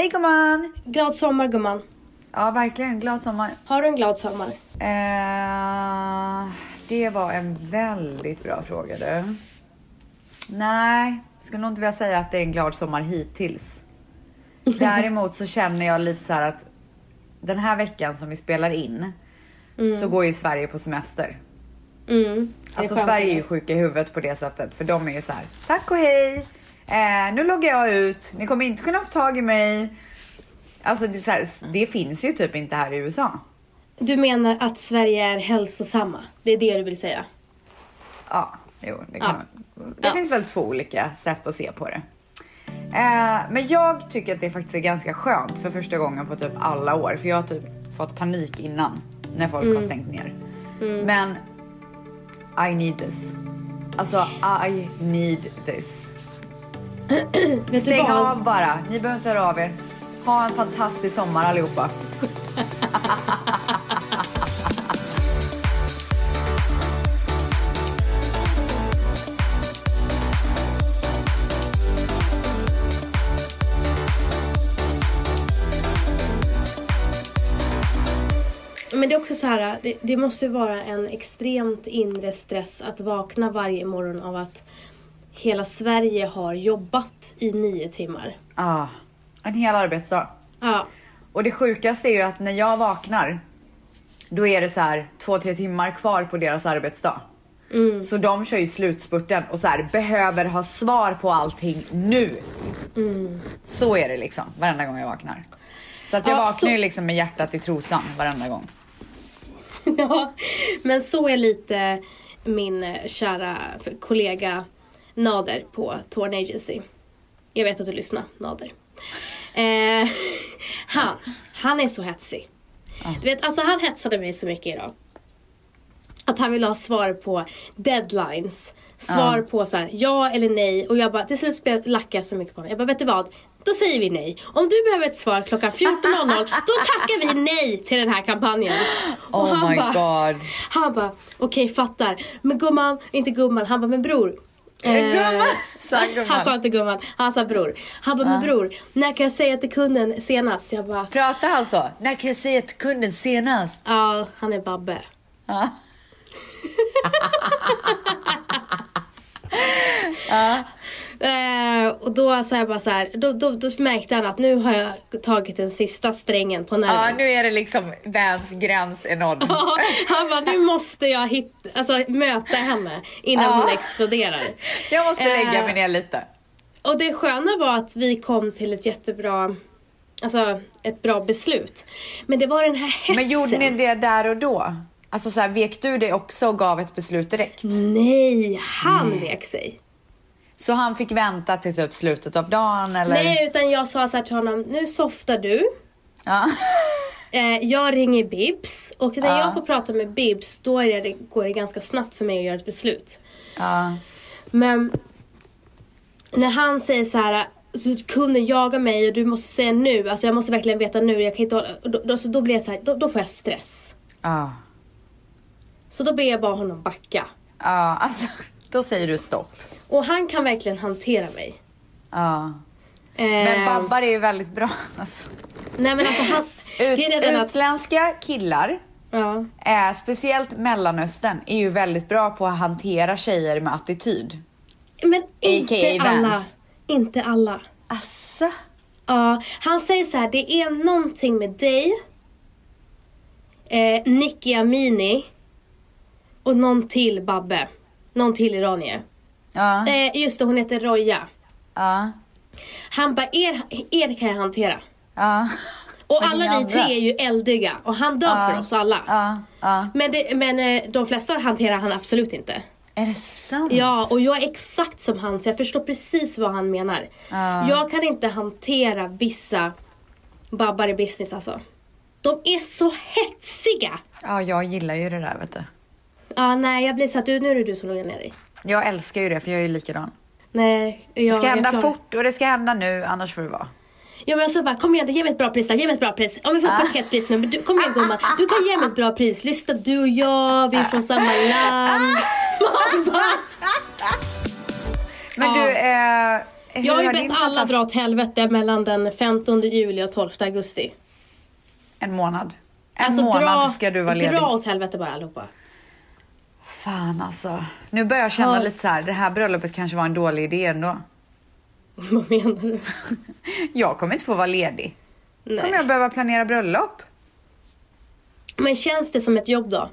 Hej gumman! Glad sommar gumman. Ja, verkligen. Glad sommar. Har du en glad sommar? Eh, det var en väldigt bra fråga du. Nej, skulle nog inte vilja säga att det är en glad sommar hittills. Däremot så känner jag lite så här att den här veckan som vi spelar in så går ju Sverige på semester. Mm. Alltså Sverige är ju sjuka i huvudet på det sättet för de är ju så här. Tack och hej. Eh, nu loggar jag ut. Ni kommer inte kunna få tag i mig. Alltså det, här, det finns ju typ inte här i USA. Du menar att Sverige är hälsosamma? Det är det du vill säga? Ja, jo, det, kan Ja. man. det Ja. finns väl två olika sätt att se på det. Eh, men jag tycker att det faktiskt är ganska skönt för första gången på typ alla år. För jag har typ fått panik innan när folk Mm. har stängt ner. Men I need this. Alltså I need this. Vet Stäng vad? av bara. Ni behöver inte höra av er. Ha en fantastisk sommar allihopa. Men det är också så här, det, det måste vara en extremt inre stress att vakna varje morgon av att hela Sverige har jobbat i nio timmar. Ah, en hel arbetsdag. Ja, Och det sjukaste är ju att när jag vaknar, då är det så här två, tre timmar kvar på deras arbetsdag. Mm. Så de kör ju slutspurten och så här behöver ha svar på allting nu. Mm. Så är det liksom varenda gång jag vaknar. Så att jag Ja, vaknar ju så- liksom med hjärtat i trosan varenda gång. Ja, men så är lite min kära kollega Nader på Torn Agency. Jag vet att du lyssnar, Nader. Eh, han, han är så hetsig. Du vet, alltså han hetsade mig så mycket idag. Att han ville ha svar på deadlines. Svar på så här, ja eller nej. Och jag bara, till slut lackade jag så mycket på honom. Jag bara, vet du vad? Då säger vi nej. Om du behöver ett svar klockan 14.00, då tackar vi nej till den här kampanjen. Och Oh han my bara- god. Han bara, okej fattar. Men gumman, inte gumman. Han bara, men bror. Eh, gumman? Han sa inte gumman, han sa bror. Han bara, men bror, när kan jag säga till kunden senast? Jag bara, Pratar han så? När kan jag säga till kunden senast? ja, han är Babbe. Ja. Eh, och då sa jag bara så här, då, då, då märkte han att nu har jag tagit den sista strängen på nerven. ja, nu är det liksom Vans gräns är nådd. Ja, han bara, nu måste jag hitta, alltså, möta henne innan Ja. hon exploderar. Jag måste lägga Eh, mig ner lite. Och det sköna var att vi kom till ett jättebra, alltså ett bra beslut. Men det var den här hetsen. Men gjorde ni det där och då? Alltså så här, vek du det också och gav ett beslut direkt? Nej, han vek sig. Så han fick vänta till typ slutet av dagen eller? Nej, utan jag sa så till honom, nu softar du. Ja. Eh, jag ringer Bibs och när Ja. jag får prata med Bibs då det, går det ganska snabbt för mig att göra ett beslut. ja. Men när han säger så här så kunden jagar mig och du måste säga nu, alltså jag måste verkligen veta nu, jag kan inte hålla, då, då, så då blir jag så här, då, då får jag stress. Ja. Så då ber jag bara honom backa. Ja, alltså då säger du stopp. Och han kan verkligen hantera mig. Ja. Eh, Men Babbar är ju väldigt bra. Alltså. Nej men alltså han... Ut, den att, utländska killar, ja. eh, speciellt Mellanöstern, är ju väldigt bra på att hantera tjejer med attityd. Men inte AKA alla. Vans. Inte alla. Asså? Ja, han säger så här, det är någonting med dig, eh, Nicky Amini och någon till Babbe. Någon till iranier. Ja. Eh, just det, hon heter Roja. Ja. Han bara, er, er kan jag hantera. Ja. Och alla vi tre är ju eldiga och han dör Ja. för oss alla. Ja. Ja. Men, det, men eh, de flesta hanterar han absolut inte. Är det sant? Ja, och jag är exakt som han så jag förstår precis vad han menar. Ja. Jag kan inte hantera vissa babbar i business alltså. De är så hetsiga! Ja, jag gillar ju det där vet du. Ja, nej jag blir så att du, nu är det du som lugnar ner dig. Jag älskar ju det för jag är ju likadan. Nej, jag, Det ska jag hända klarar- fort och det ska hända nu, annars får det vara. Ja men så bara, kom igen ge mig ett bra pris där, ge mig ett bra pris. Om vi får ett Ah. paketpris nu, men du, kom igen gumman. Du kan ge mig ett bra pris. Lyssna du och jag, vi är från samma land. Man bara, Men du, eh, hur Jag har ju har bett alla dra åt helvete mellan den 15 juli och 12 augusti. En månad. En Alltså månad dra, ska du vara ledig. dra åt helvete bara allihopa. Fan alltså. Nu börjar jag känna Ja. lite så här. det här bröllopet kanske var en dålig idé ändå. Vad menar du? Jag kommer inte få vara ledig. Kommer Nej. jag behöva planera bröllop? Men känns det som ett jobb då?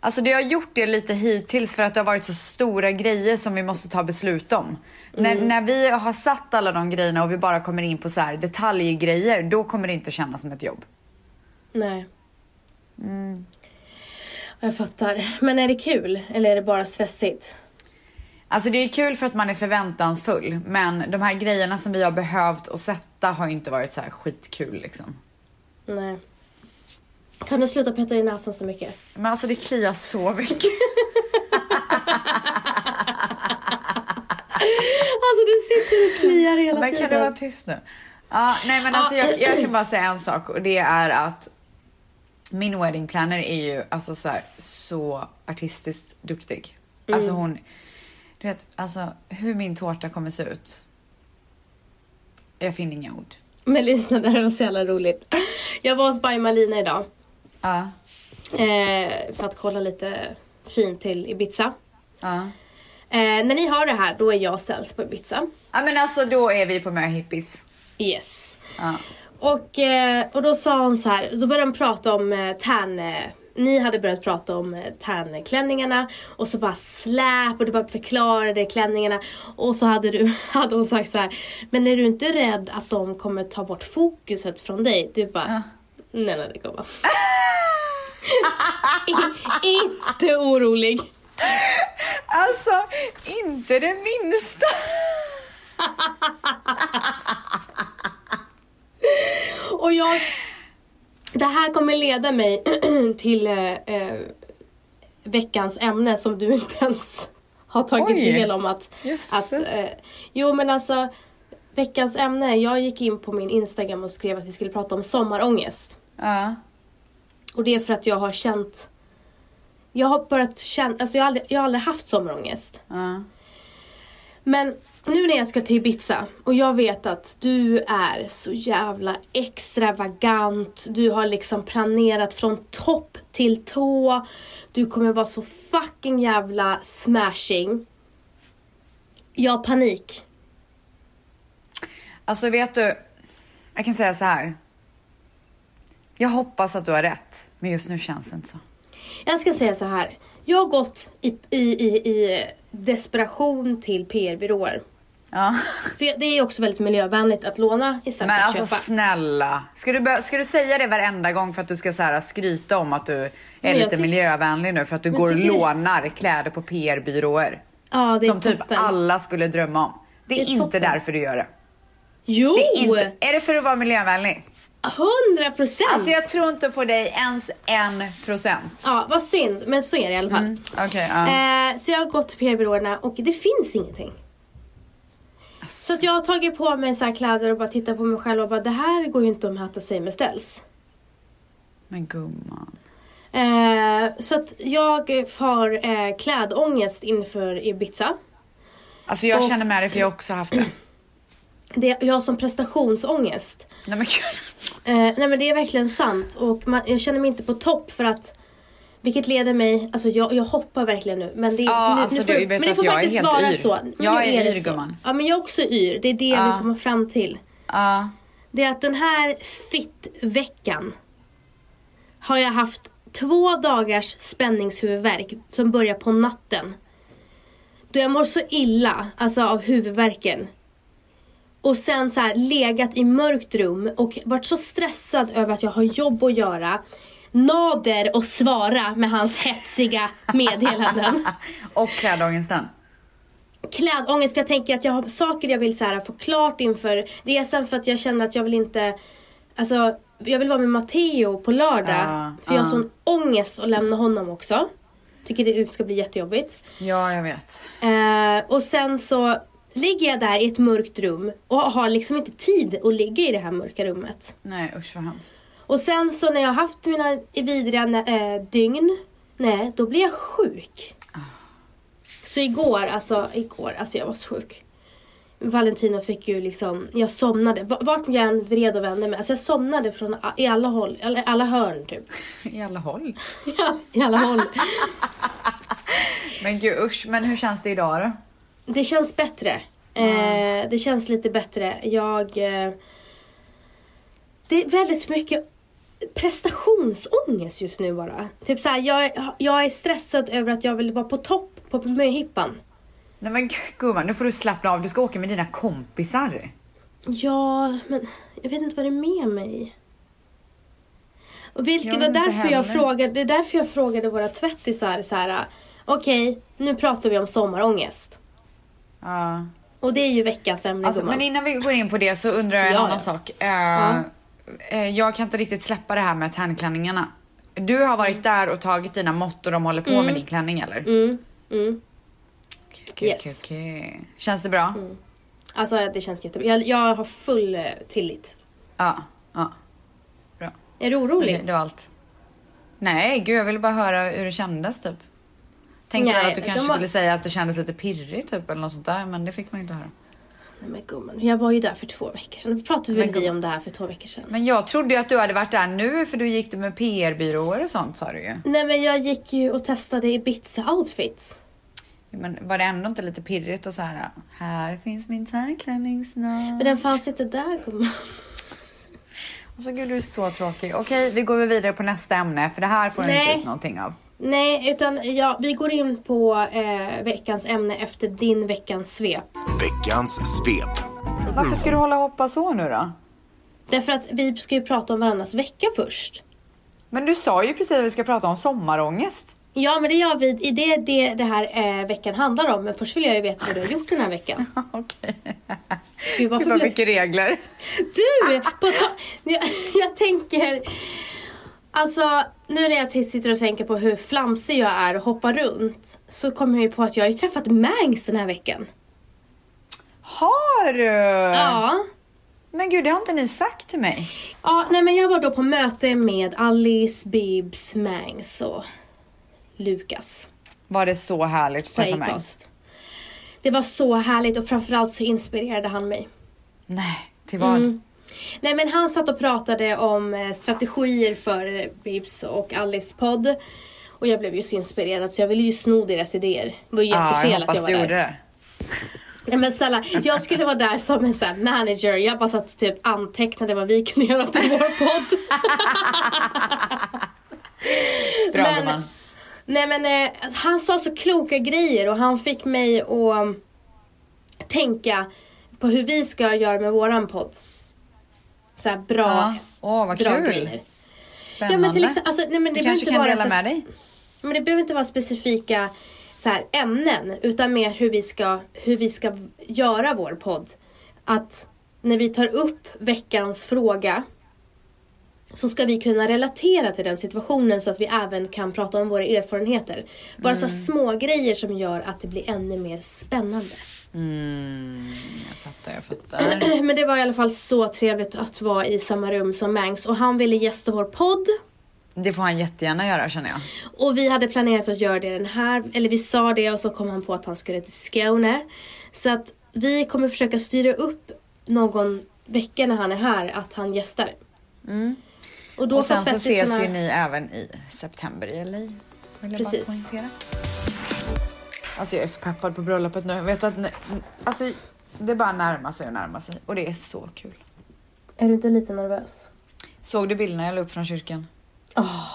Alltså det har gjort det lite hittills för att det har varit så stora grejer som vi måste ta beslut om. När, när vi har satt alla de grejerna och vi bara kommer in på så här detaljgrejer, då kommer det inte kännas som ett jobb. Nej. Mm. Jag fattar. Men är det kul? Eller är det bara stressigt? Alltså det är kul för att man är förväntansfull, men de här grejerna som vi har behövt att sätta har ju inte varit så här skitkul liksom. Nej. Kan du sluta peta i näsan så mycket? Men alltså det kliar så mycket. Alltså du sitter och kliar hela Men tiden. kan du vara tyst nu? Ja, nej men alltså jag, jag kan bara säga en sak och det är att min wedding planner är ju alltså så, här, så artistiskt duktig. Alltså hon, du vet, alltså hur min tårta kommer se ut. Jag finner inga ord. Men lyssna, det här var så jävla roligt. Jag var hos By Malina idag. Ja, Eh, för att kolla lite fint till Ibiza. ja. Eh, när ni har det här, då är jag ställs på Ibiza. Ja men alltså då är vi på möhippies. Yes. Ja. Och, eh, och då sa hon så här, så började de prata om eh, tan... Eh, ni hade börjat prata om tanklänningarna och så bara släp och du bara förklarade klänningarna. Och så hade, du, hade hon sagt så här, men är du inte rädd att de kommer ta bort fokuset från dig? Du bara, Ja. nej nej det kommer. Inte orolig. Alltså, inte det minsta. Och jag... Det här kommer leda mig till eh, eh, veckans ämne som du inte ens har tagit Oj. del om. Att, Jösses. att, eh, jo men alltså, veckans ämne. Jag gick in på min Instagram och skrev att vi skulle prata om sommarångest. Ja. Och det är för att jag har känt... Jag har börjat känna... Alltså jag har aldrig, jag har aldrig haft sommarångest. Ja. Men nu när jag ska till Ibiza och jag vet att du är så jävla extravagant. Du har liksom planerat från topp till tå. Du kommer vara så fucking jävla smashing. Jag har panik. Alltså vet du, jag kan säga så här. Jag hoppas att du har rätt, men just nu känns det inte så. Jag ska säga så här. Jag har gått i, i, i, i desperation till PR-byråer. Ja. För det är också väldigt miljövänligt att låna istället Men för att alltså köpa. snälla, ska du, ska du säga det varenda gång för att du ska så här, skryta om att du är jag lite miljövänlig nu för att du Men går och lånar kläder på PR-byråer? Ja, det är Som typ toppen. alla skulle drömma om. Det är, Det är inte toppen. därför du gör det. Jo! det är, inte, är det för att vara miljövänlig? Hundra procent! Alltså jag tror inte på dig ens en procent. Ja, vad synd. Men så är det i alla fall. Okej, ja. Eh, så jag har gått till PR-byråerna och det finns ingenting. Så att jag har tagit på mig så här kläder och bara tittat på mig själv och bara det här går ju inte att mäta sig med ställs. Men gumman. Eh, så att jag har eh, klädångest inför Ibiza. Alltså jag Och- känner med dig för jag har också haft det. Det, jag har som prestationsångest. Nej men. Eh, nej men det är verkligen sant och man, jag känner mig inte på topp för att vilket leder mig, alltså jag, jag hoppar verkligen nu men det, Ja, nu, alltså nu får, du vet men det får jag är faktiskt helt vara yr. så. Men Jag är det yr, gumman. Ja men jag är också yr, det är det Ja. vill komma fram till. Ja. Det är att den här fit-veckan har jag haft två dagars spänningshuvudvärk som börjar på natten. Då jag mår så illa, alltså av huvudvärken. Och sen så här legat i mörkt rum och varit så stressad över att jag har jobb att göra. Nader och svara med hans hetsiga meddelanden. Och klädångesten. Klädångest för jag tänker att jag har saker jag vill så här, få klart inför resan för att jag känner att jag vill inte Alltså jag vill vara med Matteo på lördag Ja, för jag har sån ångest att lämna honom också. Tycker det ska bli jättejobbigt. Ja, jag vet. Eh, och sen så ligger jag där i ett mörkt rum och har liksom inte tid att ligga i det här mörka rummet. Nej usch vad hemskt. Och sen så när jag har haft mina vidriga äh, dygn, nej, då blir jag sjuk. Så igår, alltså igår, alltså jag var så sjuk. Valentino fick ju liksom, jag somnade. Vart jag än vred och vände mig. Alltså jag somnade från i alla håll, eller alla hörn typ. I alla håll. I alla- I alla håll. Men gud usch, men hur känns det idag då? Det känns bättre. Eh, det känns lite bättre. Jag... Eh, det är väldigt mycket prestationsångest just nu bara. Typ såhär, jag, jag är stressad över att jag vill vara på topp på möhippan. Nej men gumman, nu får du slappna av. Du ska åka med dina kompisar. Ja, men jag vet inte vad det är med mig. Och vilket Jag var därför jag frågade, det är därför jag frågade våra tvättisar så här. Okej, nu pratar vi om sommarångest. Ja. Och det är ju veckans ämne Alltså, men innan vi går in på det så undrar jag en Ja, annan ja. sak. Eh, eh, jag kan inte riktigt släppa det här med tandklänningarna. Du har varit där och tagit dina mått och de håller på med din klänning eller? Mm, mm. Okej, Yes. okej, okej. Känns det bra? Alltså det känns jättebra. Jag, jag har full eh, tillit. Ja, ja. Bra. Är du orolig? Okej, det var allt. Nej, gud jag ville bara höra hur det kändes typ. Tänkte Nej, att du kanske var- skulle säga att det kändes lite pirrigt typ eller något sånt där men det fick man ju inte höra. Nej men gumman, jag var ju där för två veckor sedan. Då pratade väl vi om det här för två veckor sedan. Men jag trodde ju att du hade varit där nu för du gick det med PR-byråer och sånt sa du ju. Nej men jag gick ju och testade Ibiza outfits. Men var det ändå inte lite pirrigt och så här? Här finns min tandklänning snart. Men den fanns inte där gumman. Alltså gud du är så tråkig. Okej vi går vidare på nästa ämne för det här får du inte ut någonting av. Nej, utan ja, vi går in på eh, veckans ämne efter din veckans svep. Veckans svep. Varför ska du hålla och hoppa så nu då? Därför att vi ska ju prata om varandras vecka först. Men du sa ju precis att vi ska prata om sommarångest. Ja, men det gör vi. I det det, det här eh, veckan handlar om. Men först vill jag ju veta vad du har gjort den här veckan. Okej. Gud, vad mycket regler. Du! På ta... jag, jag tänker... Alltså, nu när jag sitter och tänker på hur flamsig jag är och hoppar runt. Så kommer jag ju på att jag har ju träffat Mangs den här veckan. Har du? Ja. Men gud det har inte ni sagt till mig. Ja, nej men jag var då på möte med Alice, Bibs, Mangs och Lukas Var det så härligt att träffa? Acast. Det var så härligt och framförallt så inspirerade han mig. Nej, till vad? Mm. Nej men han satt och pratade om eh, strategier för eh, Bibs och Alice podd. Och jag blev ju så inspirerad så jag ville ju sno deras idéer. Det var ju Ja, jättefel jag att jag var du där. gjorde det. Nej men snälla, jag skulle vara där som en sån här manager. Jag bara satt och typ antecknade vad vi kunde göra till vår podd. Bra Men- gumman. Nej men eh, han sa så kloka grejer och han fick mig att tänka på hur vi ska göra med våran podd. Så här bra, Ja. Åh vad bra kul. grejer. Spännande. Ja men till exempel, alltså, nej, men det du behöver kanske inte kan vara dela så, med dig? men det behöver inte vara specifika så här, ämnen utan mer hur vi, ska, hur vi ska göra vår podd. Att när vi tar upp veckans fråga så ska vi kunna relatera till den situationen så att vi även kan prata om våra erfarenheter. Bara så Mm. här små grejer som gör att det blir ännu mer spännande. Mm, jag fattar, jag fattar. Men det var i alla fall så trevligt att vara i samma rum som Mangs och han ville gästa vår podd. Det får han jättegärna göra känner jag. Och vi hade planerat att göra det den här, eller vi sa det och så kom han på att han skulle till Skåne. Så att vi kommer försöka styra upp någon vecka när han är här att han gästar. Mm. Och då Och sen så ses ju ni även i september i LA. Jag Precis. Alltså jag är så peppad på bröllopet nu. Vet du att alltså, det bara närmar sig och närmar sig och det är så kul. Är du inte lite nervös? Såg du bilderna jag la upp från kyrkan? Åh.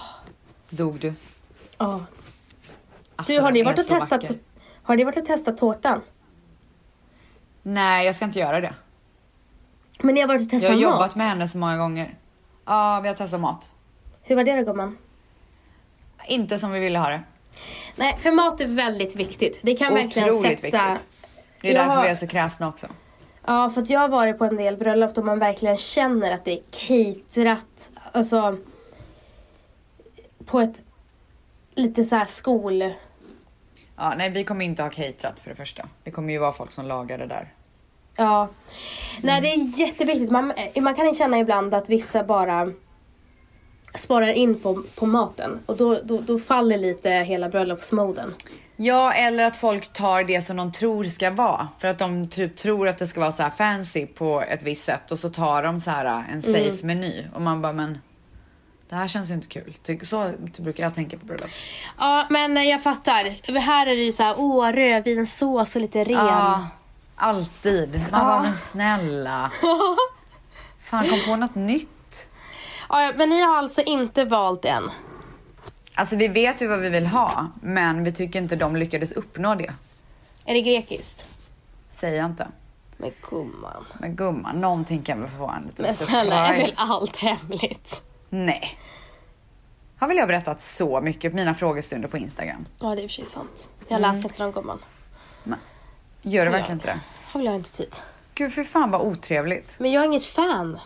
Dog du? Ja. Alltså, Du, har ni, varit och testat, vacker. har ni varit och testat tårtan? Nej, jag ska inte göra det. Men ni har varit och Jag testat har mat? jobbat med henne så många gånger. Ja, vi har testat mat. Hur var det då gumman? Inte som vi ville ha det. Nej, för mat är väldigt viktigt. Det kan verkligen Otroligt sätta... viktigt. Det är Jag därför har- vi är så kräsna också. Ja, för att jag har varit på en del bröllop då man verkligen känner att det är caterat. Alltså på ett lite så här skol... Ja, nej, vi kommer inte ha caterat för det första. Det kommer ju vara folk som lagar det där. Ja. Nej, det är jätteviktigt. Man, man kan känna ibland att vissa bara sparar in på, på maten och då, då, då faller lite hela bröllopsmoden. Ja, eller att folk tar det som de tror ska vara. För att de typ tror att det ska vara så fancy på ett visst sätt och så tar de så här en Mm. safe meny och man bara men det här känns ju inte kul. Så brukar jag tänka på bröllop. Ja, men eh, jag fattar. Här är det ju så här, åh, rödvinssås och lite ren. Ja, alltid. Man Ja. bara men snälla. Fan kom på något nytt. Ja, men ni har alltså inte valt än? Alltså vi vet ju vad vi vill ha men vi tycker inte de lyckades uppnå det. Är det grekiskt? Säger jag inte. Men gumman. Men gumman, någonting kan vi få en liten Men snälla, är väl allt hemligt? Nej. Har väl jag berättat så mycket på mina frågestunder på Instagram? Ja, det är i och för sig sant. Jag Mm. läser inte dem gumman. Gör Ja. verkligen inte det? Har väl jag inte tid. Gud för fan vad otrevligt. Men jag är inget fan.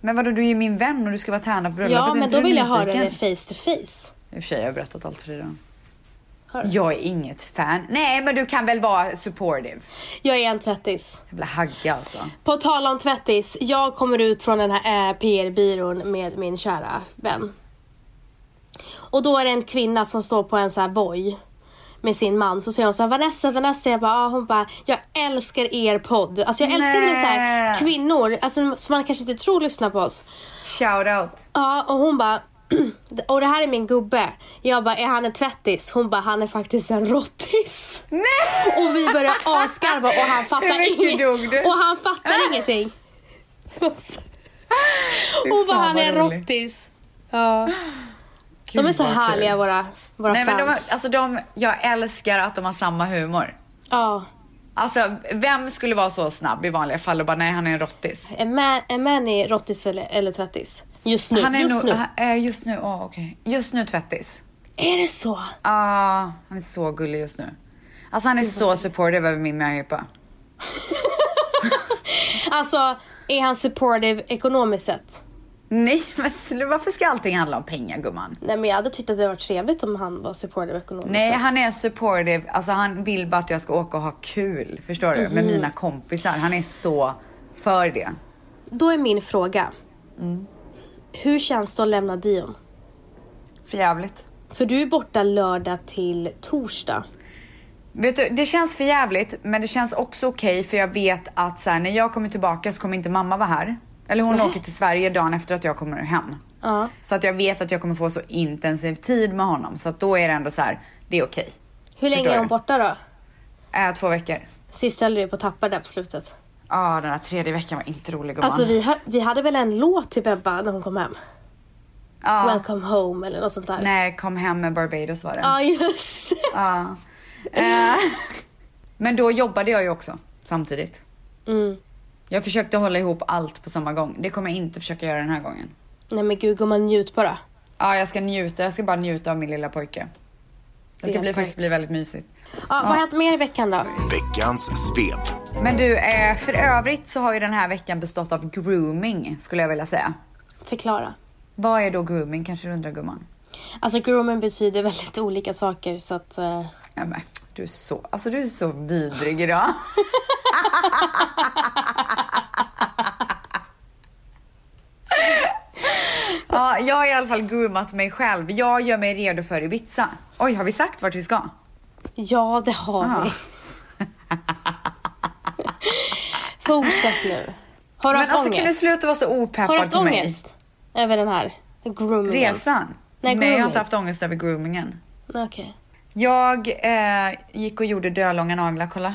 Men vadå, du är ju min vän och du ska vara tärna på bröllopet. Ja, men då vill jag höra det face to face. I och för sig har jag berättat allt för dig redan. Har? Jag är inget fan. Nej, men du kan väl vara supportive? Jag är en tvättis. Jävla hagga alltså. På tal om tvättis. Jag kommer ut från den här eh, PR-byrån med min kära vän. Och då är det en kvinna som står på en så här boj med sin man. Så säger hon så här, Vanessa, Vanessa. Jag bara, ah, hon bara, jag älskar er podd. Alltså jag älskar när det är så här, kvinnor, alltså, som man kanske inte tror lyssnar på oss. Shout out. Ja, och hon bara, och det här är min gubbe. Jag bara, är han en tvättis? Hon bara, han är faktiskt en rottis. Nej! Och vi började asgarva och han fattar du? Och han fattar ingenting. Fy Hon bara, han är en rottis. Ja. Gud, De är så vad kul. härliga våra, våra Nej, men de, fans. alltså de, jag älskar att de har samma humor. Ja. Alltså, vem skulle vara så snabb i vanliga fall och bara nej, han är en rottis? Är Man, är Manny rottis eller, eller tvättis? Just nu. Han är just nog, nu. han- eh, just nu, åh okej. Just nu tvättis. Är det så? Ja, han är så gullig just nu. Alltså han är så supportive över min möhippa. Alltså, är han supportive ekonomiskt sett? Nej, men varför ska allting handla om pengar gumman? Nej men jag hade tyckt att det var trevligt om han var supportive ekonomiskt Nej, han är supportive. Alltså han vill bara att jag ska åka och ha kul. Förstår du? Mhm. Med mina kompisar. Han är så för det. Då är min fråga. Mm. Hur känns det att lämna Dion? För jävligt. För du är borta lördag till torsdag. Vet du, det känns för jävligt, men det känns också okej för jag vet att så här, när jag kommer tillbaka så kommer inte mamma vara här. Eller hon Nej. åker till Sverige dagen efter att jag kommer hem. Ja. Så att jag vet att jag kommer få så intensiv tid med honom. Så att då är det ändå så här, det är okej. Hur länge Förstår är hon du? borta då? Äh, två veckor. Sist höll du på att tappa där på slutet. Ja, den här tredje veckan var inte rolig gumman. Alltså vi, hör, vi hade väl en låt till Bebba när hon kom hem? ja. Welcome home eller något sånt där. Nej, kom hem med Barbados var det. Ja just det. Ja. Eh, men då jobbade jag ju också samtidigt. mm. Jag försökte hålla ihop allt på samma gång. Det kommer jag inte försöka göra den här gången. Nej men gud gumman njut bara. Ja, jag ska njuta. Jag ska bara njuta av min lilla pojke. Det ska bli, faktiskt bli väldigt mysigt. Ja, vad har hänt mer i veckan då? Veckans svep. Men du, eh, för övrigt så har ju den här veckan bestått av grooming skulle jag vilja säga. Förklara. Vad är då grooming kanske du undrar gumman? Alltså grooming betyder väldigt olika saker så att... eh, Ja, men, du är så, alltså du är så vidrig idag. ja, jag har i alla fall groomat mig själv. Jag gör mig redo för Ibiza. Oj, har vi sagt vart vi ska? ja, det har Ah. vi. Fortsätt nu. Har du Men haft alltså kan du ångest? sluta vara så Har du opeppad haft på mig? ångest? Över den här groomingen? Resan? Nej, Nej, jag har inte haft ångest över groomingen. Okej. Jag eh, gick och gjorde dölånga naglar, kolla.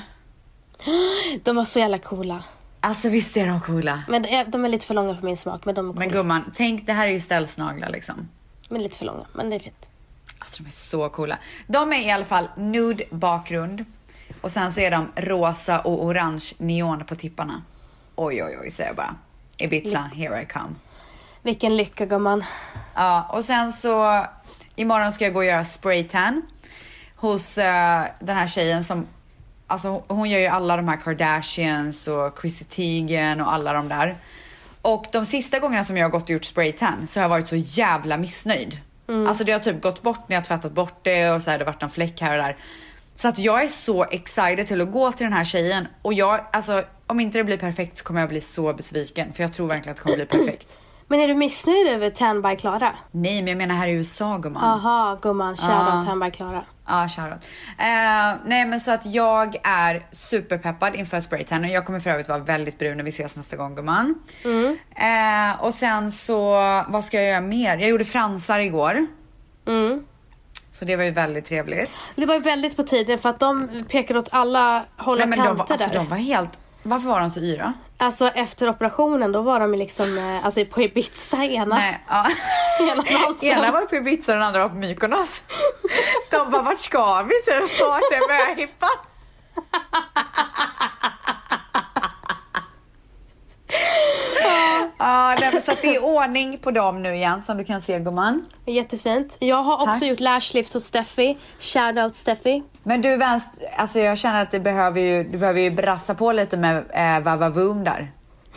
De var så jävla coola. Alltså visst är de coola? Men de är, lite för långa för min smak. Men de är coola. Men gumman, tänk det här är ju ställsnaglar liksom. Men lite för långa. Men det är fint. Alltså de är så coola. De är i alla fall nude bakgrund. Och sen så är de rosa och orange neon på tipparna. Oj oj oj säger jag bara. Ibiza, here I come. Vilken lycka gumman. Ja, och sen så imorgon ska jag gå och göra spraytan hos eh, den här tjejen som, alltså hon- gör ju alla de här Kardashians och Chrissy Teigen och alla de där. Och de sista gångerna som jag har gått och gjort spraytan så har jag varit så jävla missnöjd. Alltså det har typ gått bort när jag tvättat bort det och så har det varit någon fläck här och där. Så att jag är så excited till att gå till den här tjejen och jag, alltså om inte det blir perfekt så kommer jag bli så besviken för jag tror verkligen att det kommer bli perfekt. Men är du missnöjd över Tan by Klara? Nej, men jag menar här i USA gumman. Aha, gumman. Shoutout Tan by Klara. Ja, shoutout. Eh, nej men så att jag är superpeppad inför spraytan och jag kommer för övrigt vara väldigt brun när vi ses nästa gång gumman. Eh, och sen så, vad ska jag göra mer? Jag gjorde fransar igår. Mm. Så det var ju väldigt trevligt. Det var ju väldigt på tiden för att de pekade åt alla håll och men de, var, kanter alltså, där. de var helt, varför var de så yra? Alltså efter operationen då var de liksom eh, alltså, på Ibiza ena. Nej, ja. Dansen. Ena var på Ibiza och den andra var på Mykonos. De bara, vart ska vi? Så, Vart är möhippan? Ja, men så att det är ordning på dem nu igen som du kan se gumman. Jättefint. Jag har också Tack. gjort lashlift hos Steffi. Shoutout Steffi. Men du vänster, alltså jag känner att det behöver ju, du behöver ju brassa på lite med eh, Vavavoom där.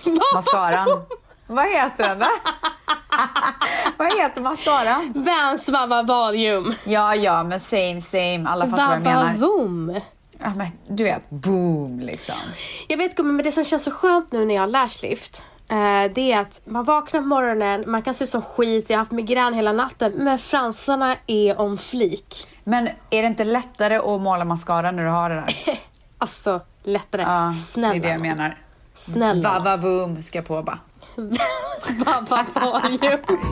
Mascaran. Vad heter den då? Vad heter mascaran? Vans Vava Valium. Ja, ja, men same same. Alla fattar vad jag menar. Vavavoom. Ja, men du vet, boom liksom. Jag vet gumman, men det som känns så skönt nu när jag har lashlift. Eh, det är att man vaknar på morgonen, man kan se ut som skit, jag har haft migrän hela natten. Men fransarna är om flik. Men är det inte lättare att måla mascara när du har det där? Alltså lättare. Ja, Snälla. det är det jag menar. Snälla. Vavavoom ska jag på bara. Vava.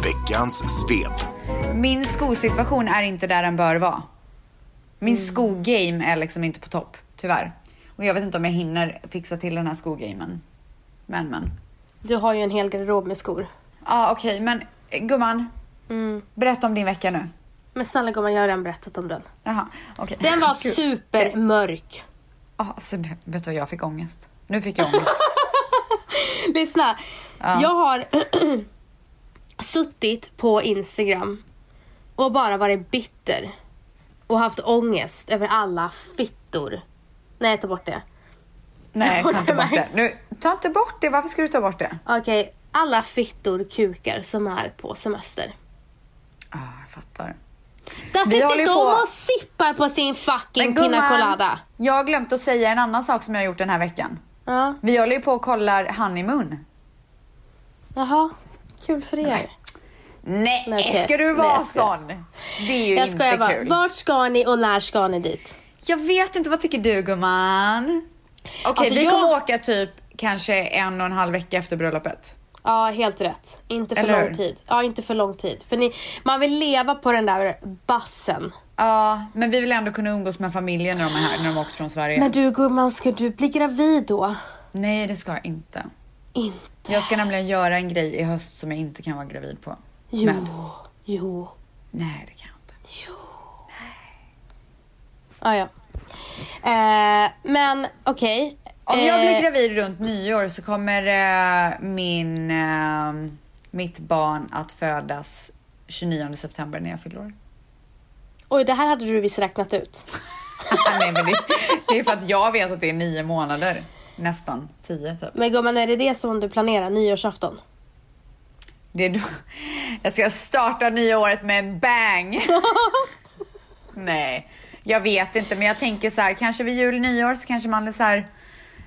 Veckans svep. Min skosituation är inte där den bör vara. Min skogame är liksom inte på topp, tyvärr. Och jag vet inte om jag hinner fixa till den här skogamen. Men men. Du har ju en hel garderob med skor. Ja okej, men eh, gumman. Mm. Berätta om din vecka nu. Men snälla gumman, jag har redan berättat om den. Jaha, okej. Den var Gud. supermörk. Ja, alltså, det- vet du vad, jag fick ångest. Nu fick jag ångest. Lyssna. Jag har suttit på Instagram och bara varit bitter. Och haft ångest över alla fittor. Nej, ta bort det. Nej, ta inte bort det. Nu, ta inte bort det. Varför ska du ta bort det? Okej, alla fittor kukar som är på semester. Ja, jag fattar. Där Vi sitter de på- och sippar på sin fucking Men pina gumman, colada. jag har glömt att säga en annan sak som jag har gjort den här veckan. Ja, Vi håller ju på och kollar honeymoon. jaha. Kul för er. Nej, Nej, okej. ska du Nej, vara skojar. sån? Det är ju Jag inte bara. kul. Vart ska ni och när ska ni dit? Jag vet inte, vad tycker du gumman? Okej, Alltså, vi jag- kommer åka typ kanske en och en halv vecka efter bröllopet. Ja, helt rätt. Inte för Eller lång tid. Ja, inte för lång tid. För ni, man vill leva på den där bassen. Ja, men vi vill ändå kunna umgås med familjen när de är här, när de har åkt från Sverige. Men du gumman, ska du bli gravid då? Nej, det ska jag inte. Inte. Jag ska nämligen göra en grej i höst som jag inte kan vara gravid på. Jo. Med. Jo. Nej, det kan jag inte. Ah, ja. Eh, men okej. Om jag blir Eh, gravid runt nyår så kommer eh, min, eh, mitt barn att födas 29 september när jag fyller år. Oj, det här hade du visst räknat ut. Nej, men det, det är för att jag vet att det är nio månader. Nästan tio typ. Men gumman, är det det som du planerar? Nyårsafton? Det är då, jag ska starta nya året med en bang. Nej, jag vet inte, men jag tänker så här, kanske vid jul, nyår så kanske man så här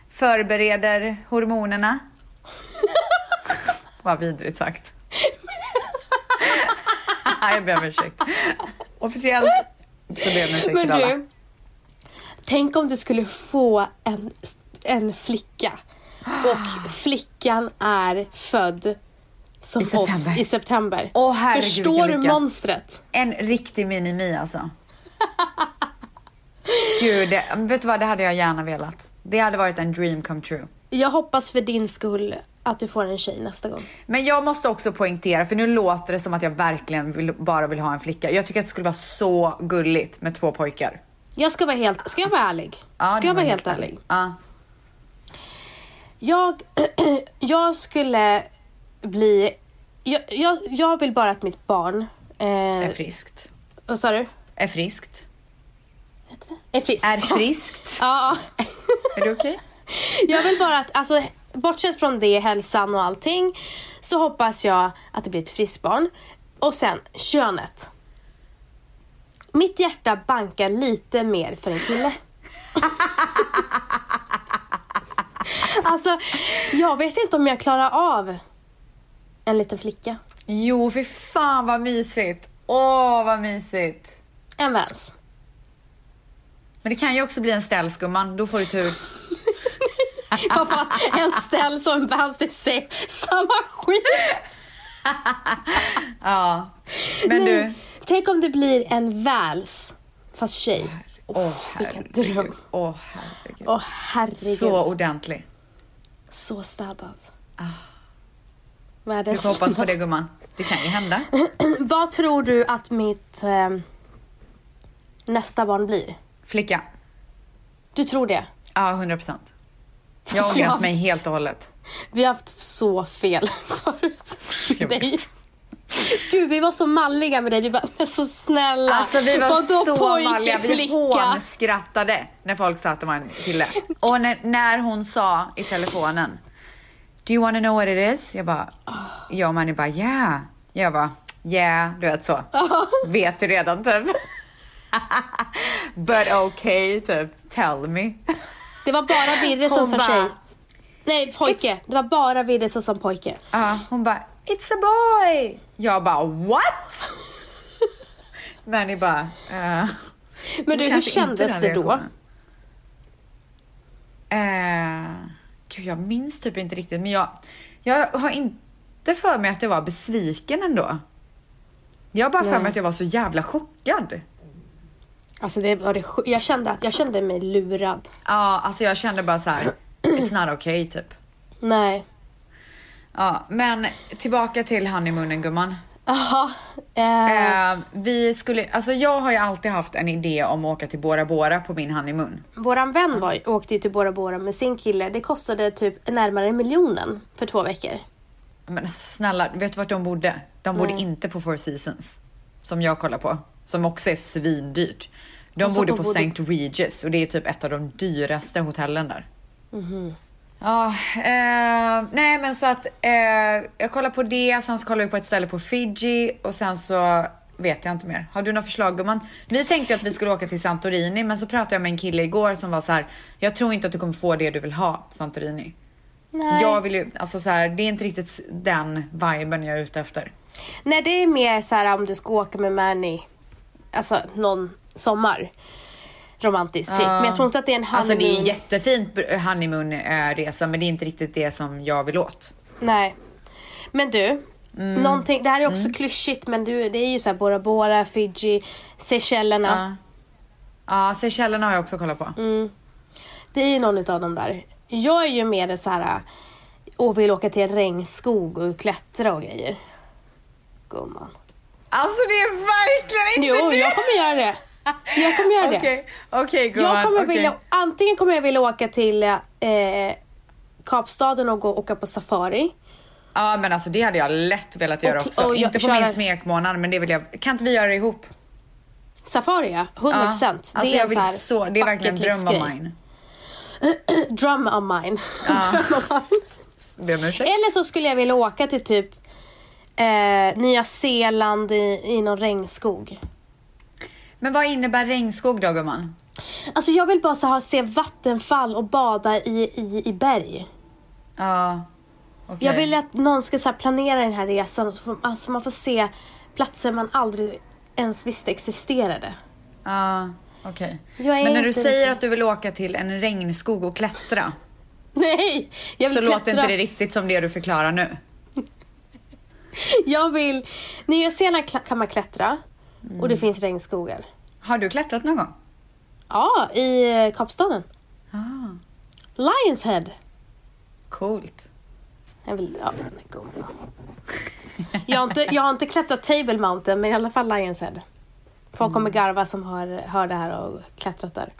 förbereder hormonerna. Vad vidrigt sagt. jag ber om ursäkt. Officiellt så ber jag om ursäkt Men alla. du, tänk om du skulle få en, en flicka och flickan är född som I september. oss i september. Åh, herregud, Förstår du lycka. monstret? En riktig mini-mi alltså. Gud, det, vet du vad? Det hade jag gärna velat. Det hade varit en dream come true. Jag hoppas för din skull att du får en tjej nästa gång. Men jag måste också poängtera, för nu låter det som att jag verkligen vill, bara vill ha en flicka. Jag tycker att det skulle vara så gulligt med två pojkar. Jag ska vara helt, ska jag vara ärlig? Ja, ska jag var vara helt ärlig? Ja. Jag, jag skulle bli, jag, jag, jag vill bara att mitt barn, Är eh, friskt. vad sa du? Är friskt. Är frisk. Är friskt. Ja, Är det okej? jag vill bara att, alltså bortsett från det, hälsan och allting, så hoppas jag att det blir ett friskt barn. Och sen könet. Mitt hjärta bankar lite mer för en kille. alltså, jag vet inte om jag klarar av en liten flicka. Jo, för fan vad mysigt. Åh, vad mysigt. En Vans. Men det kan ju också bli en ställskumman, då får du tur. Vad fan, en ställ som Vans, det är samma skit. Ja. Men du. Nej, Tänk om det blir en Vals, fast tjej. Åh vilken herregud. dröm. Åh herregud. Åh herregud. Så ordentlig. Så städad. Du Världens får hoppas på det gumman. Det kan ju hända. Vad tror du att mitt eh, nästa barn blir? Flicka. Du tror det? Ja, 100 procent. Jag har ångrat mig helt och hållet. Vi har haft så fel förut. Jag Dig. Gud, vi var så malliga med dig. Vi var men så snälla. Alltså vi var Vadå så pojke, malliga, vi flicka? hånskrattade när folk sa att det var en kille. Och när, när hon sa i telefonen Do you wanna know what it is? Jag bara, jag och Manny bara yeah. Jag bara, yeah, du vet så. Vet du redan typ. But okay, typ, tell me. Det var bara Virre som sa tjej. Nej, pojke. It's- Det var bara Virre som sa pojke. Ja, hon bara, it's a boy. Jag bara, what? Manny bara, eh, Men du, hur kändes det då? Eh, gud, jag minns typ inte riktigt, men jag, jag har inte för mig att jag var besviken ändå. Jag har bara för Nej. mig att jag var så jävla chockad. Alltså det var det jag kände att jag kände mig lurad. Ja, alltså jag kände bara så här, it's not okay typ. Nej. Ja, men tillbaka till honeymoonen gumman. Jaha. Eh, Eh, vi skulle, alltså jag har ju alltid haft en idé om att åka till Bora Bora på min honeymoon. Våran vän var, åkte ju till Bora Bora med sin kille. Det kostade typ närmare miljonen för två veckor. Men snälla, vet du vart de bodde? De bodde Nej. inte på Four Seasons. Som jag kollar på. Som också är svindyrt. De Och så bodde de på bodde- St. Regis och det är typ ett av de dyraste hotellen där. Mhm. Ja, eh, nej men så att eh, jag kollar på det, sen så kollar vi på ett ställe på Fiji och sen så vet jag inte mer. Har du några förslag gumman? Vi tänkte att vi skulle åka till Santorini men så pratade jag med en kille igår som var så här. jag tror inte att du kommer få det du vill ha på Santorini. Nej. Jag vill ju, alltså så här, det är inte riktigt den viben jag är ute efter. Nej, det är mer så här om du ska åka med Manny, alltså någon sommar. Romantiskt typ. Men jag tror inte att det är en honeymoon. Alltså det är en jättefint honeymoon-resa men det är inte riktigt det som jag vill åt. Nej. Men du, Mm. någonting, det här är också klyschigt men du, det är ju så här Bora Bora, Fiji, Seychellerna. Ja, ja Seychellerna har jag också kollat på. Mm. Det är ju någon utav dem där. Jag är ju mer så här och vill åka till en regnskog och klättra och grejer. Gumman. Alltså det är verkligen inte Jo, det! jag kommer göra det. Jag kommer göra det. Okej. Jag kommer okej. vilja, antingen kommer jag vilja åka till eh, Kapstaden och gå åka på safari. Ja men alltså det hade jag lätt velat göra Och- också. och inte på köra- min smekmånad men det vill jag. Kan inte vi göra det ihop? Safari ja, 100 procent. Ja. Alltså jag vill så, det är verkligen en dröm av mine. Drum of mine. Ja. Dröm of mine. Eller så skulle jag vilja åka till typ eh, Nya Zeeland i, i någon regnskog. Men vad innebär regnskog då gumman? Alltså jag vill bara så här, se vattenfall och bada i, i, i berg. Ja. okej. Jag vill att någon ska så här, planera den här resan så får, alltså man får se platser man aldrig ens visste existerade. Ja, okej. Är Men när du säger riktigt- att du vill åka till en regnskog och klättra Nej! Jag så vill låter klättra. inte det riktigt som det du förklarar nu. Jag vill... Nya Zeeland kan man klättra och Mm. det finns regnskogar. Har du klättrat någon gång? Ja, i eh, Kapstaden. Ah, Lions Head. coolt. Jag vill... Ja, men jag, har inte, jag har inte klättrat Table Mountain, men i alla fall Lions Head. Folk kommer Mm. garva som har hör det här och klättrat där.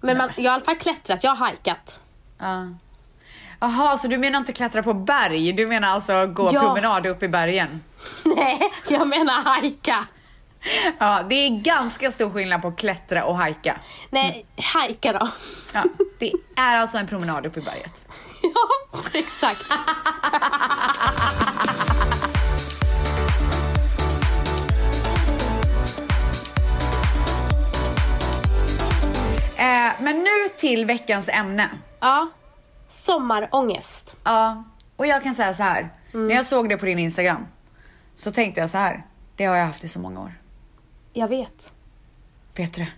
Men man, jag har i alla fall klättrat, jag har hajkat. Ja. Jaha, så du menar inte klättra på berg? Du menar alltså gå Ja. promenad upp i bergen? Nej, jag menar hajka. Ja, det är ganska stor skillnad på klättra och hajka. Nej, hajka då. Ja, det är alltså en promenad upp i berget. ja, exakt. Eh, men nu till veckans ämne. Ja, sommarångest. Ja, och jag kan säga så här. När jag såg det på din Instagram så tänkte jag så här. Det har jag haft i så många år. Jag vet. Vet du det?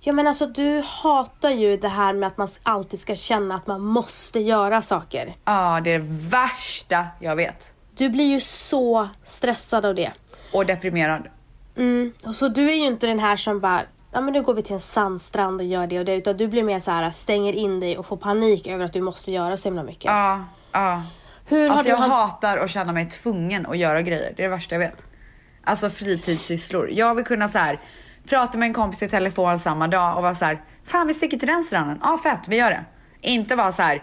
Ja men alltså du hatar ju det här med att man alltid ska känna att man måste göra saker. Ja, det är det värsta jag vet. Du blir ju så stressad av det. Och deprimerad. Mm. Och så du är ju inte den här som bara, ja men nu går vi till en sandstrand och gör det och det. Utan du blir mer så här, stänger in dig och får panik över att du måste göra så himla mycket. Ja, ja. Hur Alltså jag hatar att känna mig tvungen att göra grejer. Det är det värsta jag vet. Alltså fritidssysslor. Jag vill kunna så här prata med en kompis i telefon samma dag och vara så här. Fan vi sticker till den stranden. Ja fett, vi gör det. Inte vara så här.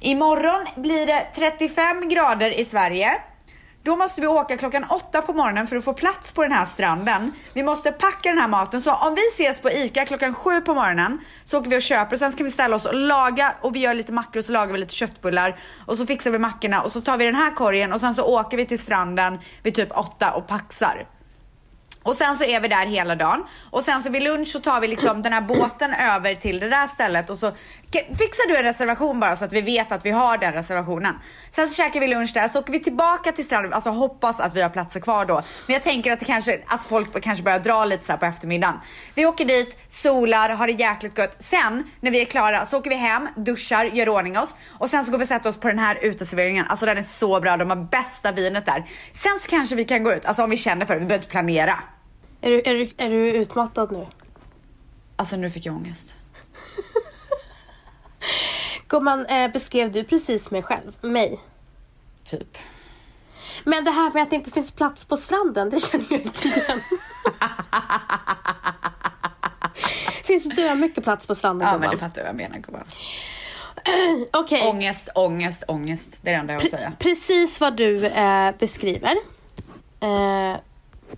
Imorgon blir det 35 grader i Sverige. Då måste vi åka klockan åtta på morgonen för att få plats på den här stranden. Vi måste packa den här maten. Så om vi ses på ICA klockan sju på morgonen så åker vi och köper och sen ska vi ställa oss och laga och vi gör lite mackor och så lagar vi lite köttbullar och så fixar vi mackorna och så tar vi den här korgen och sen så åker vi till stranden vid typ åtta och paxar. Och sen så är vi där hela dagen. Och sen så vid lunch så tar vi liksom den här båten över till det där stället och så fixar du en reservation bara så att vi vet att vi har den reservationen. Sen så käkar vi lunch där, så åker vi tillbaka till stranden. Alltså hoppas att vi har platser kvar då. Men jag tänker att det kanske, alltså folk kanske börjar dra lite så här på eftermiddagen. Vi åker dit, solar, har det jäkligt gött. Sen när vi är klara så åker vi hem, duschar, gör ordning oss och sen så går vi och sätter oss på den här uteserveringen. Alltså den är så bra, de har bästa vinet där. Sen så kanske vi kan gå ut, alltså om vi känner för det, vi behöver inte planera. Är du, är, du, är du utmattad nu? Alltså nu fick jag ångest. Gumman, eh, beskrev du precis mig själv? Mig? Typ. Men det här med att det inte finns plats på stranden, det känner jag inte igen. finns det mycket plats på stranden Ja gumman? men du fattar vad jag menar gumman. Okej, Ångest, ångest, ångest. Det är det enda jag vill säga. precis vad du eh, beskriver eh,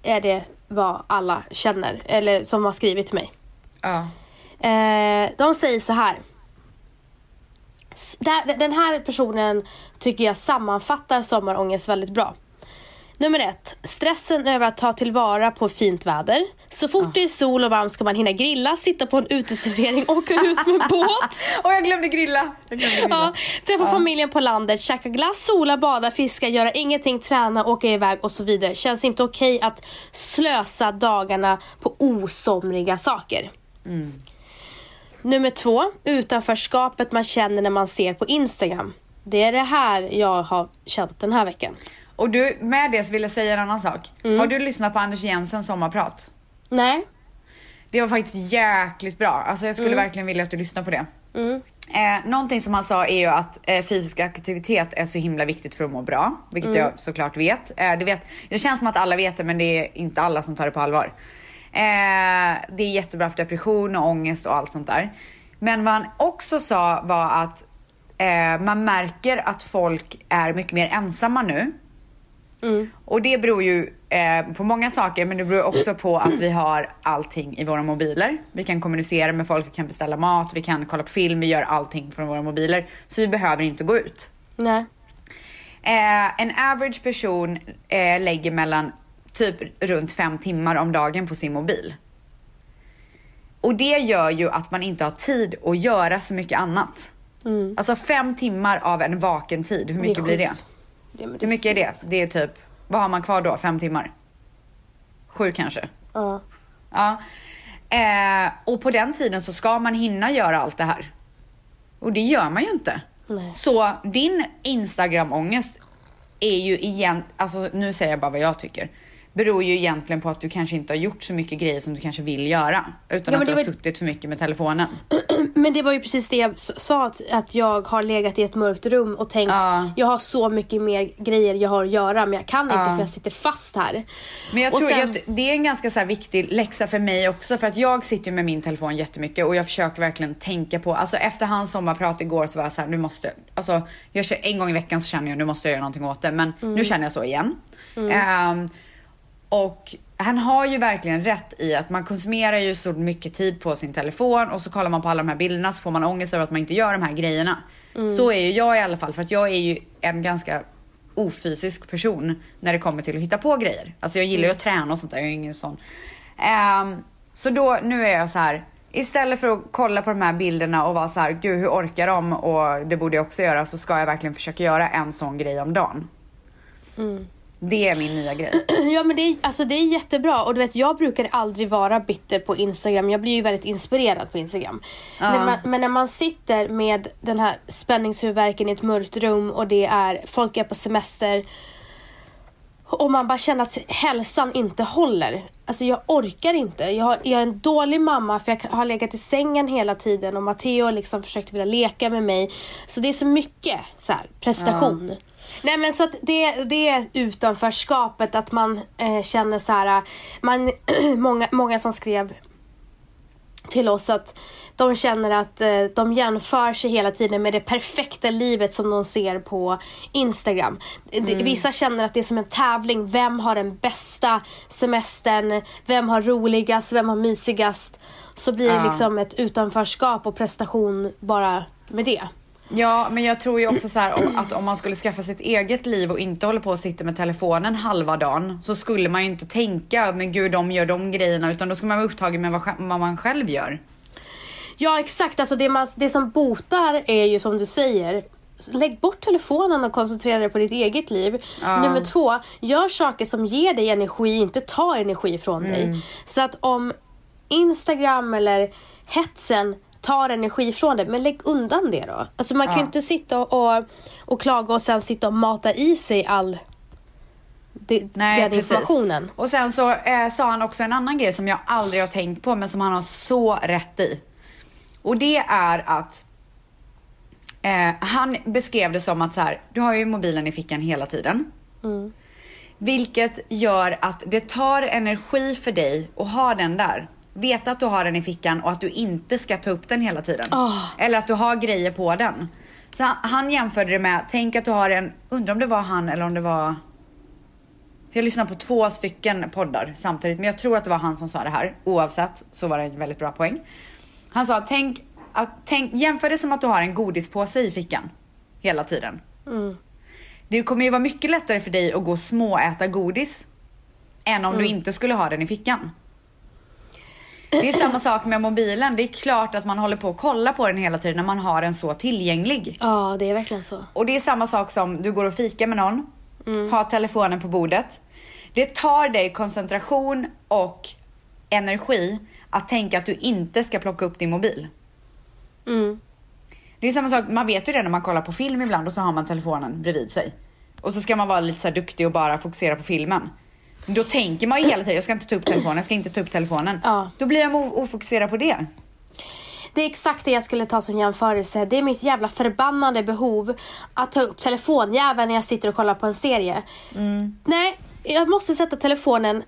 är det vad alla känner, eller som har skrivit till mig. Ja. Eh, de säger så här. Den här personen tycker jag sammanfattar sommarångest väldigt bra. Nummer ett, stressen över att ta tillvara på fint väder. Så fort det är sol och varmt ska man hinna grilla, sitta på en uteservering, åka ut med båt. Och jag glömde grilla. Jag glömde grilla. Ja, träffa familjen på landet, käka glass, sola, bada, fiska, göra ingenting, träna, åka iväg och så vidare. Känns inte okej att slösa dagarna på osomriga saker. Nummer två, utanförskapet man känner när man ser på Instagram. Det är det här jag har känt den här veckan. Och du, med det så vill jag säga en annan sak. Mm. Har du lyssnat på Anders Jensens sommarprat? Nej? Det var faktiskt jäkligt bra. Alltså jag skulle verkligen vilja att du lyssnar på det. Mm. Eh, någonting som han sa är ju att eh, fysisk aktivitet är så himla viktigt för att må bra. Vilket Mm. jag såklart vet. Eh, det vet. Det känns som att alla vet det men det är inte alla som tar det på allvar. Eh, det är jättebra för depression och ångest och allt sånt där. Men vad han också sa var att eh, man märker att folk är mycket mer ensamma nu. Och det beror ju eh, på många saker men det beror också på att vi har allting i våra mobiler. Vi kan kommunicera med folk, vi kan beställa mat, vi kan kolla på film, vi gör allting från våra mobiler. Så vi behöver inte gå ut. Nej. Eh, en average person eh, lägger mellan typ runt fem timmar om dagen på sin mobil. Och det gör ju att man inte har tid att göra så mycket annat. Alltså fem timmar av en vaken tid, hur mycket blir det? Det, men Hur mycket är det? Det är typ, vad har man kvar då? Fem timmar? Sju kanske? Ja. Ja. Eh, och på den tiden så ska man hinna göra allt det här. Och det gör man ju inte. Nej. Så din Instagram-ångest är ju igen, alltså nu säger jag bara vad jag tycker. Beror ju egentligen på att du kanske inte har gjort så mycket grejer som du kanske vill göra. Utan Ja, att du det har var- suttit för mycket med telefonen. Men det var ju precis det jag sa, att, att jag har legat i ett mörkt rum och tänkt Ja. jag har så mycket mer grejer jag har att göra men jag kan inte Ja. för jag sitter fast här. Men jag Och tror sen- att det är en ganska så viktig läxa för mig också för att jag sitter ju med min telefon jättemycket och jag försöker verkligen tänka på, alltså efter hans sommarprat igår så var jag så här, nu måste, alltså jag en gång i veckan så känner jag nu måste jag göra någonting åt det men Mm. nu känner jag så igen. Ehm, och han har ju verkligen rätt i att man konsumerar ju så mycket tid på sin telefon och så kollar man på alla de här bilderna så får man ångest över att man inte gör de här grejerna. Så är ju jag i alla fall för att jag är ju en ganska ofysisk person när det kommer till att hitta på grejer. Alltså jag gillar ju att träna och sånt där, jag är ingen sån. Ehm, så då, nu är jag så här. Istället för att kolla på de här bilderna och vara så här, gud hur orkar de och det borde jag också göra så ska jag verkligen försöka göra en sån grej om dagen. Det är min nya grej. Ja men det är, alltså det är jättebra och du vet jag brukar aldrig vara bitter på Instagram. Jag blir ju väldigt inspirerad på Instagram. När man, men när man sitter med den här spänningshuvudvärken i ett mörkt rum och det är folk är på semester och man bara känner att hälsan inte håller. Alltså jag orkar inte. Jag, har, jag är en dålig mamma för jag har legat i sängen hela tiden och Matteo har liksom försökt vilja leka med mig. Så det är så mycket så här, prestation. Nej men så att det, det är utanförskapet att man eh, känner så här, man, många, många som skrev till oss att de känner att eh, de jämför sig hela tiden med det perfekta livet som de ser på Instagram. Det- Vissa känner att det är som en tävling. Vem har den bästa semestern? Vem har roligast? Vem har mysigast? Så blir det Ja. liksom ett utanförskap och prestation bara med det. Ja, men jag tror ju också så här att om man skulle skaffa sitt eget liv och inte hålla på och sitta med telefonen halva dagen så skulle man ju inte tänka, men gud de gör de grejerna, utan då ska man vara upptagen med vad, vad man själv gör. Ja exakt, alltså det, man, det som botar är ju som du säger Lägg bort telefonen och koncentrera dig på ditt eget liv. Nummer två, gör saker som ger dig energi, inte tar energi från dig. Så att om Instagram eller hetsen tar energi från dig, men lägg undan det då. Alltså man kan ju Ja. inte sitta och, och, klaga och sen sitta och mata i sig all det, Nej, den precis. informationen. Och sen så eh, sa han också en annan grej som jag aldrig har tänkt på men som han har så rätt i. Och det är att eh, han beskrev det som att så här, du har ju mobilen i fickan hela tiden. Vilket gör att det tar energi för dig att ha den där. Veta att du har den i fickan och att du inte ska ta upp den hela tiden. Ah. Eller att du har grejer på den. Så han, han jämförde det med, tänk att du har en, undrar om det var han eller om det var jag lyssnade på två stycken poddar samtidigt, men jag tror att det var han som sa det här. Oavsett så var det en väldigt bra poäng. Han sa, tänk, att, tänk jämför det som att du har en godispåse i fickan hela tiden. Det kommer ju vara mycket lättare för dig att gå och småäta godis än om du inte skulle ha den i fickan. Det är samma sak med mobilen. Det är klart att man håller på att kolla på den hela tiden när man har den så tillgänglig. Ja, det är verkligen så. Och det är samma sak som du går och fika med någon, har telefonen på bordet. Det tar dig koncentration och energi att tänka att du inte ska plocka upp din mobil. Mm. Det är samma sak, man vet ju det när man kollar på film ibland och så har man telefonen bredvid sig. Och så ska man vara lite så duktig och bara fokusera på filmen. Då tänker man ju hela tiden, jag ska inte ta upp telefonen, jag ska inte ta upp telefonen. Ja. Då blir jag ofokuserad på det. Det är exakt det jag skulle ta som jämförelse. Det är mitt jävla förbannade behov att ta upp telefonjäveln när jag sitter och kollar på en serie. Nej, jag måste sätta telefonen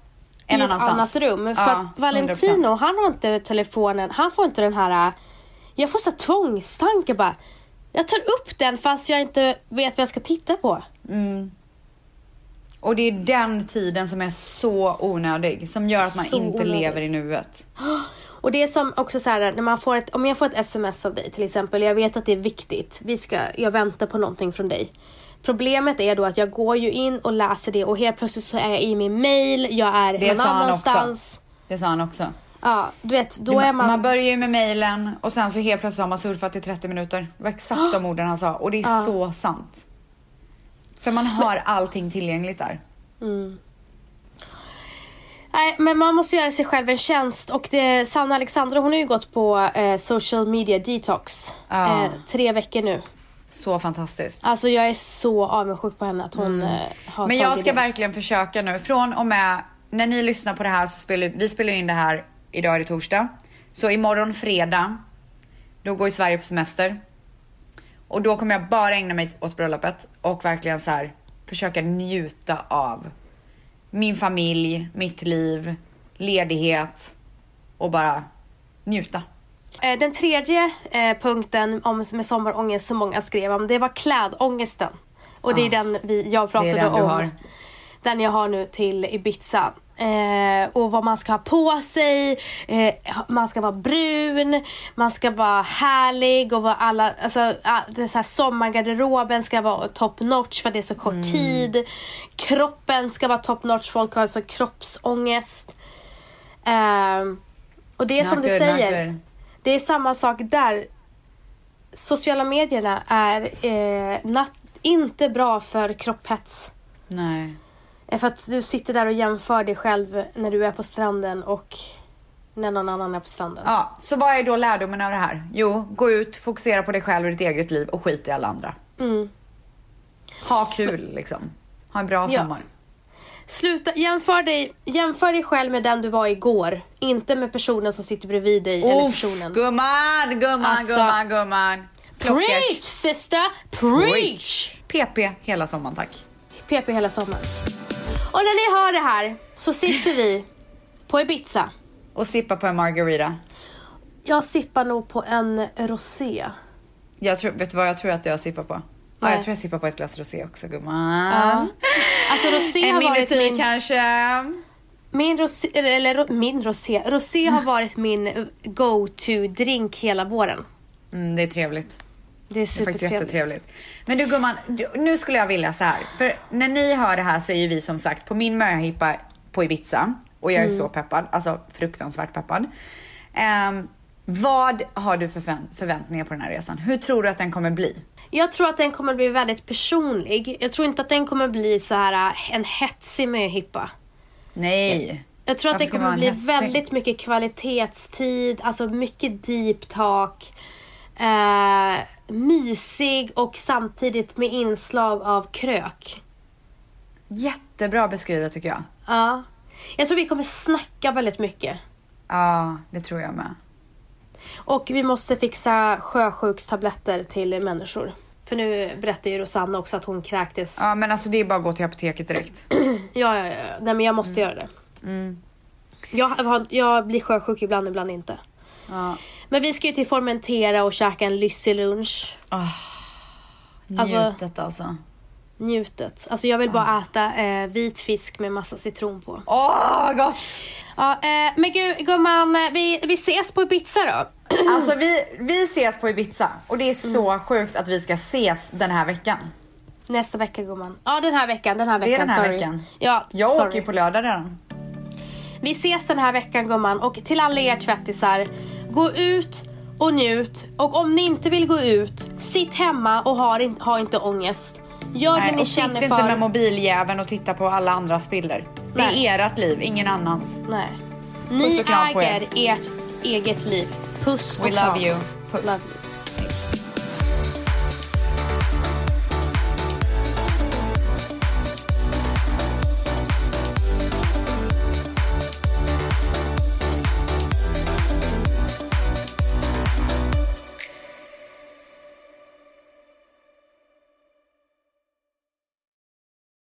Mm. En i ett annat rum. För Ja, att Valentino, 100%. han har inte telefonen, han får inte den här... äh, Jag får så tvångstanke bara. Jag tar upp den fast jag inte vet vad jag ska titta på. Och det är den tiden som är så onödig, som gör att man Så inte onödig. lever i nuet. Och det är som också så här, när man får ett, om jag får ett sms av dig till exempel, jag vet att det är viktigt, vi ska, jag väntar på någonting från dig. Problemet är då att jag går ju in och läser det och helt plötsligt så är jag i min mail, jag är Det någon sa annanstans. Det sa han också. Ja, du vet, då är man... man börjar ju med mailen och sen så helt plötsligt har man surfat i 30 minuter. Det var exakt de orden han sa och det är så sant. För man har allting tillgängligt där. Nej, men man måste göra sig själv en tjänst och det, Sanna Alexandra hon har ju gått på eh, social media detox. Ja. Eh, tre veckor nu. Så fantastiskt. Alltså jag är så avundsjuk på henne att hon eh, har Mm. Men jag ska det. verkligen försöka nu. Från och med när ni lyssnar på det här så spelar vi spelar in det här idag är det torsdag. Så imorgon fredag, då går ju Sverige på semester. Och då kommer jag bara ägna mig åt bröllopet och verkligen så här försöka njuta av min familj, mitt liv, ledighet och bara njuta. Eh, Den tredje eh, punkten om, med sommarångest som många skrev om, det var klädångesten. Och det är Ja. den vi, jag Det pratade är den du om. har. Den jag har nu till Ibiza. Eh, och vad man ska ha på sig, eh, man ska vara brun, man ska vara härlig och vara alla, alltså all, det så här sommargarderoben ska vara top notch för det är så kort Mm. tid. Kroppen ska vara top notch, folk har så kroppsångest. Eh, och det är som Not du säger, not det är samma sak där. Sociala medierna är eh, nat- inte bra för kropphets. Nej. För att du sitter där och jämför dig själv när du är på stranden och när någon annan är på stranden. Ja, så vad är då lärdomen av det här? Jo, gå ut, fokusera på dig själv och ditt eget liv och skit i alla andra. Mm. Ha kul liksom. Ha en bra Ja. sommar. Sluta, jämför dig, jämför dig själv med den du var igår. Inte med personen som sitter bredvid dig eller Uff, personen. gumman, gumman, Alltså, gumman, gumman. Klockers. Preach sister! Preach! PP hela sommaren tack. PP hela sommaren. Och när ni hör det här så sitter vi på Ibiza. Och sippa på en margarita. Jag sippar nog på en rosé. Jag tror, vet du vad jag tror att jag sippar på? Ja, jag tror jag sippar på ett glas rosé också gumman. Ja. Alltså rosé En har varit min... kanske. Min rosé, eller ro- min rosé. Rosé har varit min go-to-drink hela våren. Mm, det är trevligt. Det är Det är faktiskt supertrevligt. jättetrevligt. Men du gumman, du- nu skulle jag vilja så här. För när ni hör det här så är ju vi som sagt på min möhippa på Ibiza. Och jag är Mm. så peppad, alltså fruktansvärt peppad. Ehm, vad har du för förvä- förväntningar på den här resan? Hur tror du att den kommer bli? Jag tror att den kommer bli väldigt personlig. Jag tror inte att den kommer bli så här äh, en hetsig möhippa. Nej. Jag tror att Varför det kommer bli hetsig? väldigt mycket kvalitetstid, alltså mycket deep talk. Eh, mysig och samtidigt med inslag av krök. Jättebra beskrivet tycker jag. Ja. Jag tror vi kommer snacka väldigt mycket. Ja, det tror jag med. Och vi måste fixa sjösjukstabletter till människor. För nu berättar ju Rosanna också att hon kräktes. Ja, men alltså det är bara att gå till apoteket direkt. ja, ja. ja. Nej men jag måste göra det. Jag, har, jag blir sjösjuk ibland, ibland inte. Ja. Men vi ska ju till Formentera och käka en lyssig lunch. Alltså- Njutet alltså. Njutet. Alltså jag vill bara äta eh, vit fisk med massa citron på. Åh, vad gott! Ja, eh, men gud gumman, eh, vi, vi ses på Ibiza då. Alltså vi, vi ses på Ibiza och det är så sjukt att vi ska ses den här veckan. Nästa vecka gumman. Ja den här veckan, den här Det är veckan. den här sorry. veckan. Ja, Jag sorry. åker ju på lördag redan. Vi ses den här veckan gumman och till alla er tvättisar. Gå ut och njut och om ni inte vill gå ut, sitt hemma och ha, in, ha inte ångest. Gör det Nej, ni och sitt känner inte för. med mobiljäveln och titta på alla andras bilder. Det är Nej. ert liv, ingen annans. Nej. Ni er. äger ert eget liv. Puss och We kram. love you. Puss. Love you.